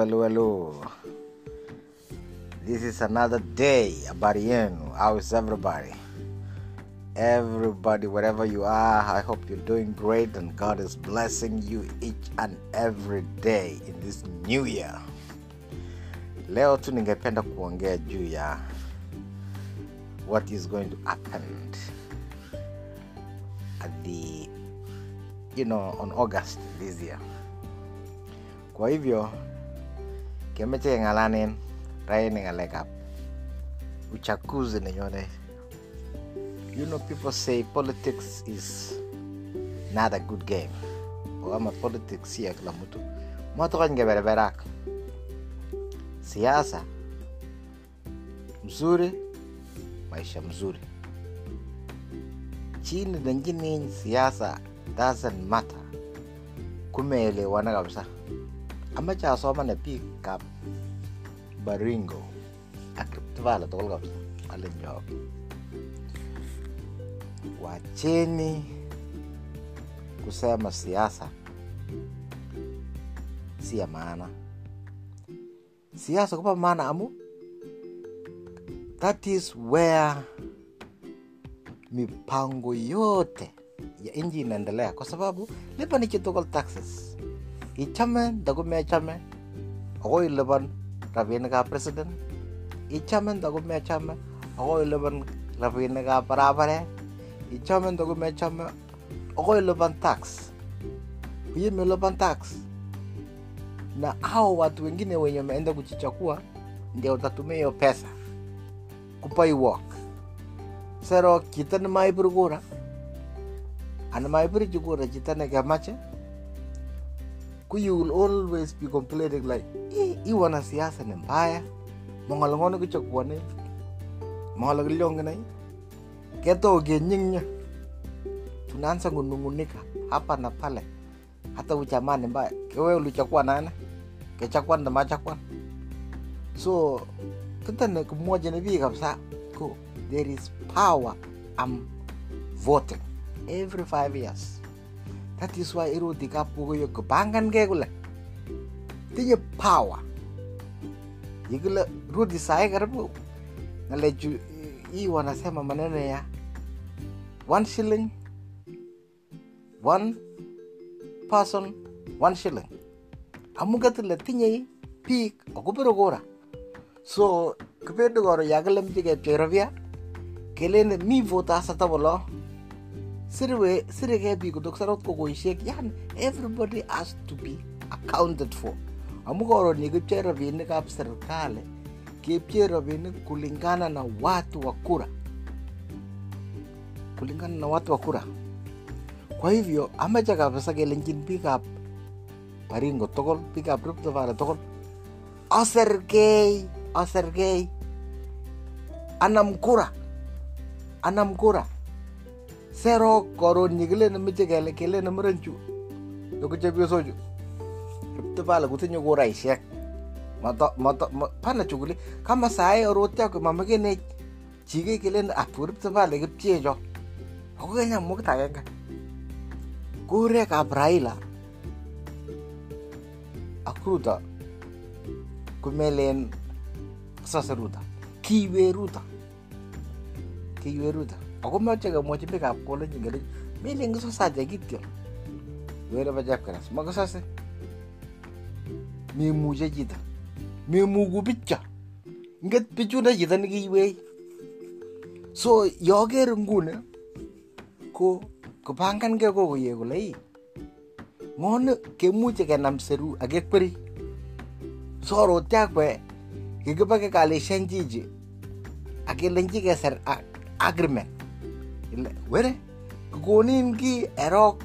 hello, hello. This is another day. Habari yenu. How is everybody? Everybody, wherever you are, I hope you're doing great and God is blessing you each and every day in this new year. Leo tu ningependa kuongea juu ya what is going to happen at the you know on August this year. Kwa hivyo kemeche keng'alanen raini ng'alekab uchaguzi nenyone. You know people say politics is not a good game. Ama politics si ya kila mtu. Mwatokany kebereberak. Siasa mzuri, maisha mzuri. Chini nenjini siasa doesn't matter. Kumeelewana kabisa. Amache asomane biikab Baringo ak Rift Valley tugul kabisa. Alenjok. Wacheni kusema siasa si maana. Siasa kupa maana amu that is where mipango yote ya nchi inaendelea, kwa sababu lipa chitugul taxes. Ichame ndago mechame akoi ilipan rabinikab president, ichame ndago mechame akoi ilipan rabinikab barabaret, ichame ndago mechame akoi ilipan tax. Uyeme ilipan tax. Na hao watu wengine wenye wameenda kujichakua ndio utatumia hiyo pesa. Kupai work. Sero kita nemaipir kura anemaipir kura kita nekemache ku you will always be complaining like eh, hii wanasiasa ni mbaya. Mongolongono kichakuane mongolo kiliongenai keto kenyinya tunaanza kunungunika hapa na pale. Hata uchamani mbaya. Kewe ulichakua nane kechakwan na machakwan so kita ne kumwoja ni biik kabisa. Ko there is power. Am voting. Every five years that is why irudi kapkokoyo kopangankei kole tinye power yekile rudi sahi karibu ngalechu hii wanasema maneno ya. One shilling. One person one shilling. Amu katile tinye biik akopire kura so kibendi koro yakilemchi kepchei rabia kelene mi voters ata bolo siriwe sireke biik kotok sarot kokoishek yani everybody has to be accounted for. Amu koron yekipchei rabinikab serikali kepchei rabinik kulingana na watu wa kura. Kulingana na watu wa kura. Kwa hivyo ameche kabisa kelenjin biikab Baringo tugul biikab Rift Valley tugul osergei osergei anam kura. Anam kura sero koro nigile na mi jega le kele na mranchu yoku chebyo soju. Chupte pala guthe nyo go rai shek mata mata pana chugule kama sai oro tya ko mama ge ne jige kele na apur te pala ge pye jo. Ko ge nya mo ta ge ka. Gore ka braila. Akruta kumelen sasaruta. Kiweruta. Kiweruta. Ako moche kemwochi biikab kolenjin kele melen kisosache kityo? Were bo chepkeras makisose. Memuche chito. Memuku bicho nget bichundo chito nekiiwei so yoker nguni ko kopangankei kokoye kole ii ng'oni kemuche kenam seru ak kekweri. Sorotyakwe kikiba kekalishan chichi ak kelenchi keser agreement ile were kikonin ki erok.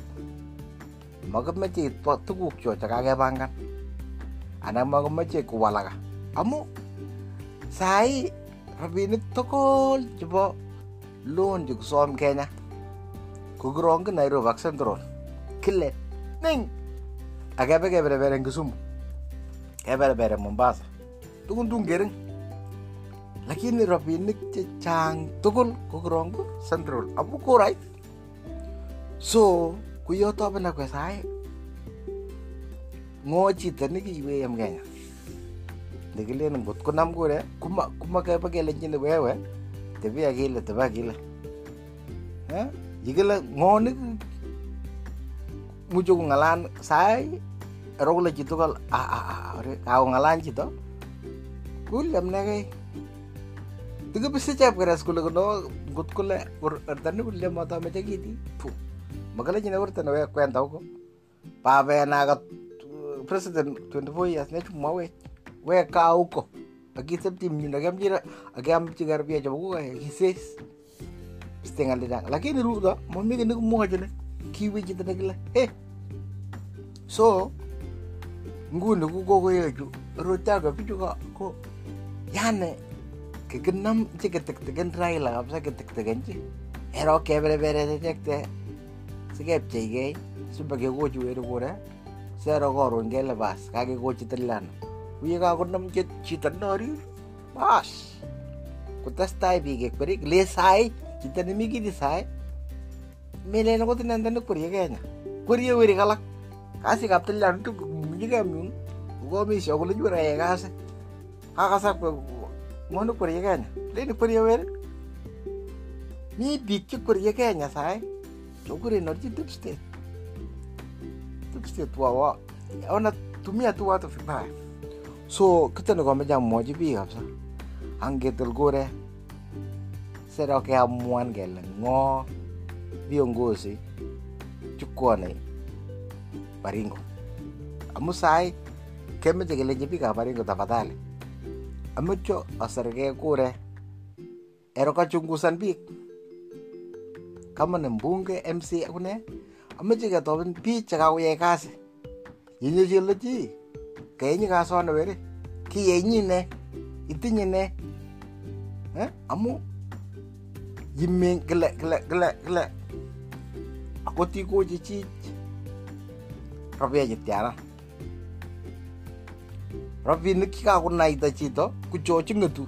Makimeche itwa tuguk cho chekakepangan anan makimeche kowalaka amu sai rabinik tugul chebo loan chekisom Kenya. Kokirongyi Nairobi ak Central kile ning akebe keberebere Kisumu keberebere Mombasa. Tukun tun kering lakini rabinik chechang tugul kokirongyi Central amu kurait so kuyotoben akwe sai ng'o chito nekiiwei en Kenya nekilen ngot konam kure kuma kuma keba kelenjin wewe tebi akile tebi akile yikile ng'o ne muche kong'alan sai ero kole chitugul kakong'alan chito William nekei tikibisi chepkeres kole kono ngot kole wertoni William matameche kiti pu makalechine wertoni wek kwenda huko babenakat president 24 years nechumawech wek kaa huko akisepti mnyundo akiamchira akiamchi karibia chebo kuka kises iste ng'alechang lakini ruto mami kiy nekimwochini kiwe chito nekile he so nguni ko kokoyechu rotaga bichu ko ko yani kikinam che kitikitikin Raila kabisa kitiktikinchi ero keberebere chechekte sikepcheigei sibakekochi weri kure sero koron kele bas kakekochi tilano uye kakonam chito norir bas. Kotestai biik kekwerik le sai. Chito nemi kiti sai. Melen akot inendet nekwerie Kenya kwerie werik alak kasikab tilano tukumunyi kemyun kokomisyo kole nywera yai kasi kakasak ng'o nekwerie Kenya? Len ikwerie werik mi biik chekwerie Kenya sai? Chokuren orchi deep state deep state wawa wanatumia tu watu vibaya so kitu nikomeche amwochi biik kabisa. Angetil kure sero keamuan kele ng'o. Viongozi chukwane Baringo. Amu sai kemeche kelenji biikab Baringo tafadhali ameche asergei kure. Ero kachungusan biik kama mbunge MC akune ameche ketoben biik chekakoyai kasi yenye chele chi kayenyi kasone weri kiyenyi ne. Itinye ne. Amu yimen kile kile kile kile akot ikochi chich rabia chetiana rabinik chekakonaita chito kuchochi ng'etu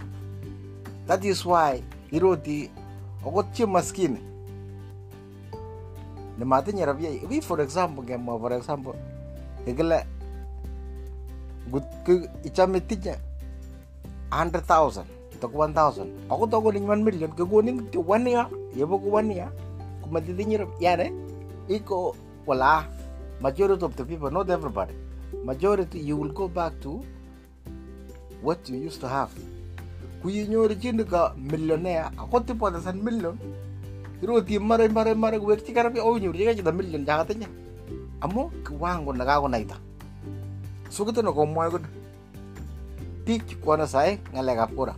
that is why iroti akot maskini. Nematinye rabia wi for example ngemwa for example kekile ngot ichame tinye 100,000 to 1,000 akot akonin 1 million kekonin kityo 1 year yeboko 1 year. Komatitinye yani iko wala majority of the people not everybody majority you will go back to what you used to have. Kuyinyoru chini ka millionaire. Akot ipotesan million. Iroti mare mare mare kuwekchi karabia onyorchigei chito million chakatinye. Amu kiwango nekakonaita so kito nekomwoe koni biik chukwane sai ng'alekab kura.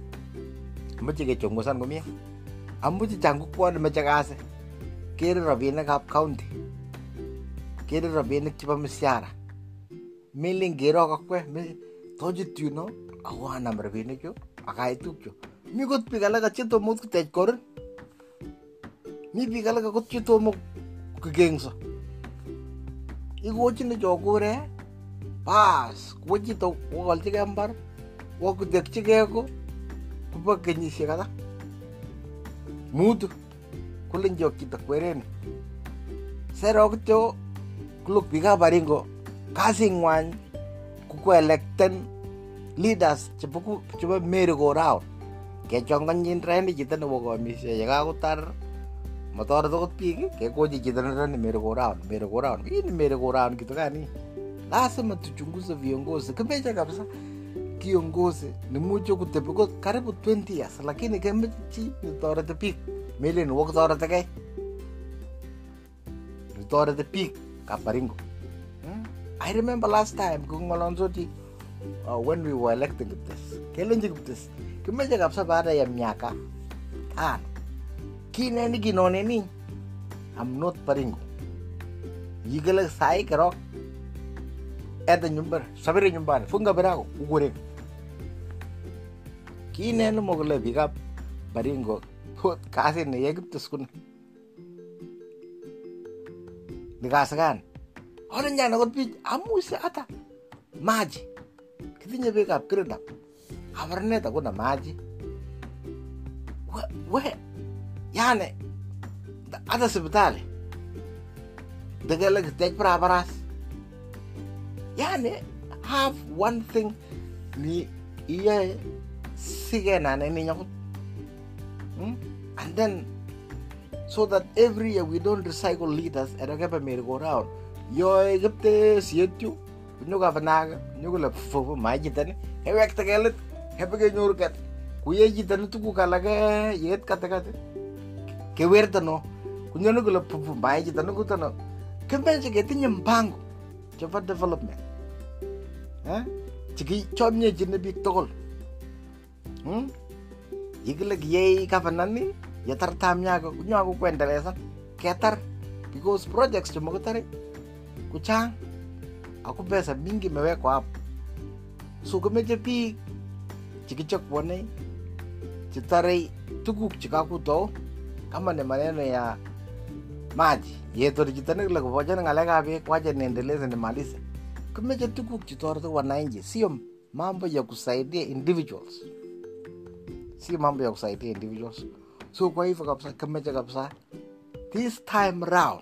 Moche kechongosan komie. Amu chechang kokwane meche kasi kere rabinikab county. Kere rabinik chebo misiara melen kero kakwe tochut yuno ako anam rabinichu akaitupchu mi kot biik alak chetomo kutech korin mi biik alak akot chetomo kikengso ikochini chokure bas kowo chito kokolchigei mbar wokutekchigei ko kobo kenyisiek ata mutu kolenjok chito kwereni sero kityo kulok biikab Baringo kasing'wany kukoelekten leaders. Chebo chebo merry go round kechongonyin rani chito nebo komisio yekakotar matoret akot biik kekochi chito nerani merry go round merry go round hii ni merry go round kitu gani lazima tuchunguze viongozi kimeche kabisa kiongozi nemuche kutebi kot karibu 20 years lakini kemeche chi netoreti biik melen wo kitoretikei netoreti biik kab Baringo I remember last time kong'olonsoti uh, when we were electing Kiptes kelenji Kiptes kimeche kabisa baada ya miaka tano kineni kinoneni I'm not Baringo yikele sai kerok enda nyumbani sabiri nyumbani funga virago ugure. Kineni mokole biikab Baringo hot kasit neyoe Kiptes kuni nikasikan olenjan akot biik amuse hata maji kitinye beekab kirindap kabarunet hakuna maji we, we yani hata sipitali tekele kitech barabaras yani have one thing ni iyae sikenane ninyokut hmm? and then so that every year we don't recycle liters at a merry go round yoe sietyu nyokapanaga nyokole fufu majitani hewekte kelit hepekenyoru ket kuye chito ni tuguk alake yet katikati kewerto no kunyone kole pupu mae chito ni kutono kimeche ketinye mpango. Chebo development. Eh? chekichomyechini biik tugul hmm? yekile kiyai gavanani yetar tam yako kunyaku kuendelesan ketar. Because projects chemakitare kuchang. ako pesa mingi imewekwa hapo. So kimeche biik chekichakuane chetare tuguk chekakutou kama ni maneno ya maji yetor chito nekile kobochoni ng'alekab beek wache niendeleze nimalize. Kimeche tuguk chetoreti wananchi? Sio mambo ya kusaidia individuals. Sio mambo ya kusaidia individuals. So kwa hivyo kabisa kimeche kabisa? This time round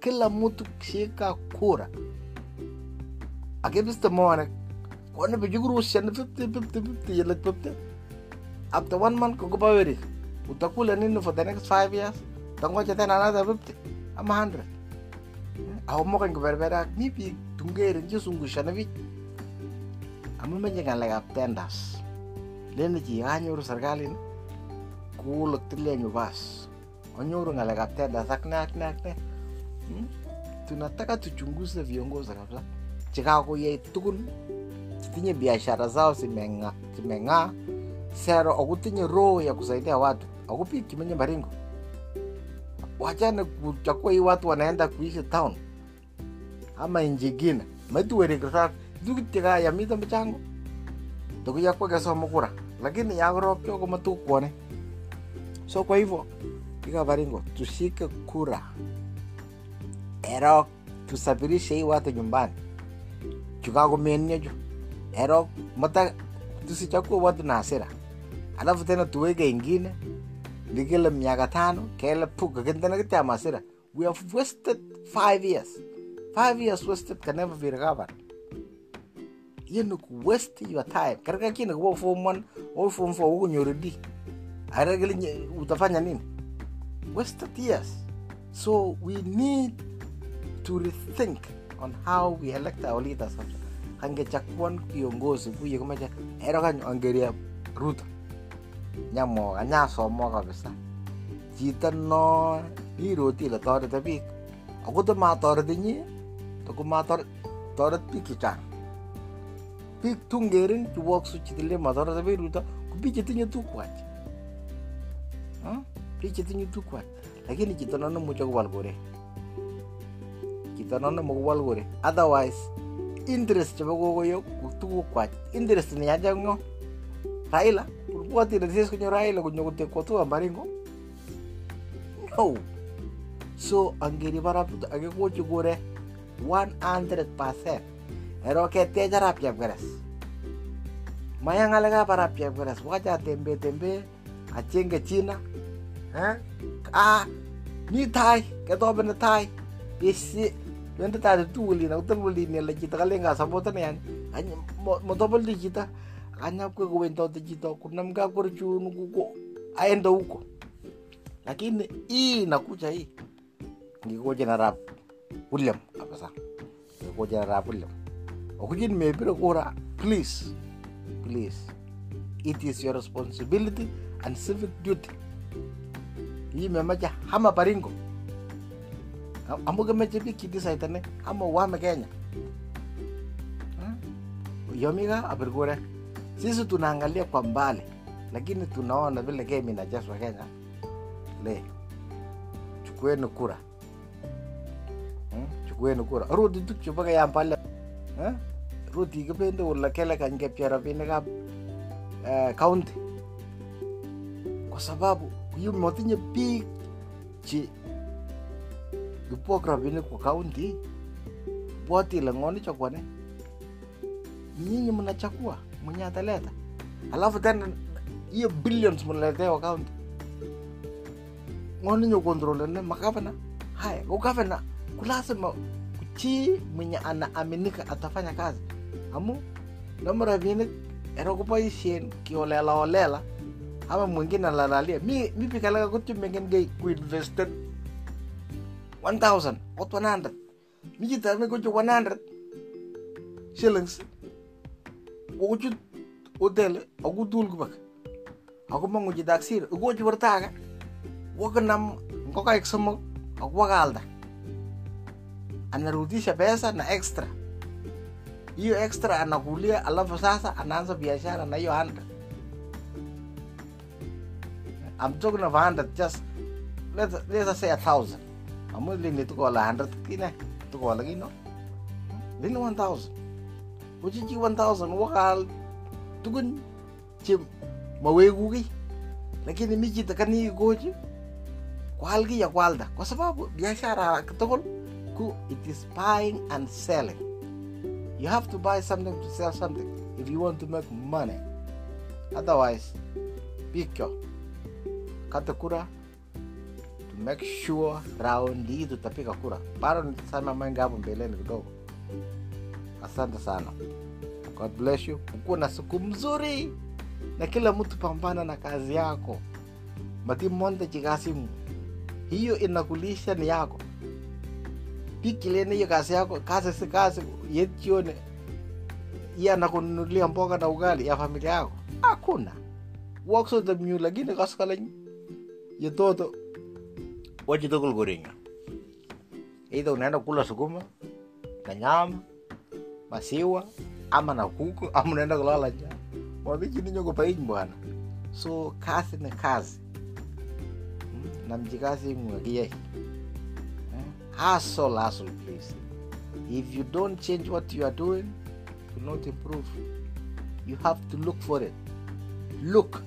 kila mtu kshika kura akibiste moanek kwani bichukurushani 50 50 50 yelet 50 after one month kokobaweri utakula nini for the next five years. Tangoja tena another 50 ama 100 ako mokony koberberak mi biik tungerin chesungushani bich amu menye ng'alekab tenders leni chi kanyoru serikalit kulok tilenyu bas anyoru ng'alekab tenders ak ne ak ne ak ne Hmm? tunataka tuchunguze viongozi kabisa chekakoyai tugun chitinye biashara zao zimeng'aa zimeng'aa sero akutinye roho ya kusaidia watu. Aku biik Baringo wachane kuchagua hii watu wanaenda kuishi town. Ama nchi ingine. Maituwerekersa tukitya yamito michango tukuyakwa kesoma kura lakini yakorokyo komatukuone so kwa hivyo ika Baringo tushike kura. Ero tusafirishe hii watu nyumbani chukakumenio chu ero mata tusichakue watu na hasira alafu tena tuweke ingine nikile miaka tano kele puka kintena kitya masira we have wasted five years. Five years wasted can never be recovered. Yenu ku waste your time. Karika kini kuwa form 1 au form 4 huko nyorudi ara kile utafanya nini? Wasted years. So we need to rethink on how we elect our leaders. Kangechakuan viongozi kuye kumeche ero kany ongeria ruto. Nyamwoka nyasomwa kabisa. Chito no iroti ile toreti biik ako tomatoret inye tokomatoret biik chechang. Biik tungerin chuwoksu chitile matoreti biik ruto ko biik chetinye tukwach. Biik chetinye tukwach. Lakini chito no nemuche kowal koret chito no nemokowal koret otherwise interest chebo kokoyo tukukwach interest niyache ng'o. Raila ulipoti resis konyo raila konyo kutekwatua Baringo no so angeri barabut akekochi kure 100% ero ketech arap chepkeres maya ng'alekab arap chepkeres wacha tembe tembe achenge china eh? ah, mi tai ketobeni tai besi Yonde tadi tuuli na utan buli ni lagi kita kali nggak sabotan yan. Hanya mau tobel di kita. Hanya aku kawin tau di kita. Kunam ka kurjun kuko aenda huko. Lakini hii nakuja hii. Ngikoja na rap William apa sah? Ngikoja na rap William. Okujin mebira kura please please it is your responsibility and civic duty. Hii memaja hama Baringo amu kemeche biik chedisaidene ama wame Kenya. Hmm? yomiga apir kura sisi tunaangalia kwa mbali lakini tunaona vile game inachezwa Kenya. Le chukueni kura. Hmm? chukueni kura. Ruti tuk chebo kayam pale hmm? rudi kibendi ule kele kany kepche rabinikab uh, county. Kwa sababu yu motinye biik chi kipok rabinik kwa kaunti. Bwati ile ng'oni chokwane nyinyi mnachakua mwenye ataleta alafu tena hiyo billions mnaletewa kaunti. Ng'oni nyo kontrolene magavana haya ko gavana kulasima kuchi mwenye anaaminika atafanya kazi. Amu nama rabinik ero koboisien kiolela olela ama mwingine alalalia. Mi mi pikalaka kutyo mengen gei kuinvested 1000 what 100 mijita me go to 100 shillings. Go to hotel agu dul gubak agu mangu ji daksir go ji wartaga waga nam ngoka eksamo agu wagalda anarudisha pesa na extra. Hiyo extra anakulia alafu sasa anaanza biashara na hiyo 100 I'm talking of 100 just let, let's say a thousand. Amu lini tukola 100 kine tukola kino lini 1000 kuchichi 1000 wakal tukun che maweku kiy lakini mi chito kanikochi kwal kiy akwalda kwa sababu biashara tugul ku it is buying and selling. You have to buy something to sell something if you want to make money. Otherwise pikyo. Kata kura to make sure round hii tutapiga kura. Bado nitasema mengi hapo mbeleni kidogo. Asante sana. God bless you. Ukuwa na siku mzuri na kila mtu pambana na kazi yako. Matimonte chikasimu hiyo inakulisha ni yako. Pikilene hiyo kazi yako. Kazi si kazi. Yetione iye anakununulia mboga na ugali ya familia yako. Hakuna. Wakso the mule lakini kaskalany yetoto wachi tugul koringa eidha unaenda kula sukuma na nyama masiwa ama na kuku ama unaenda kulala njaa mwavichini nyoko painy bwana. So kazi ni kazi. Mm, na mjikazi mwakiyai hustle hustle please. If you don't change what you are doing you not improve. You have to look for it. Look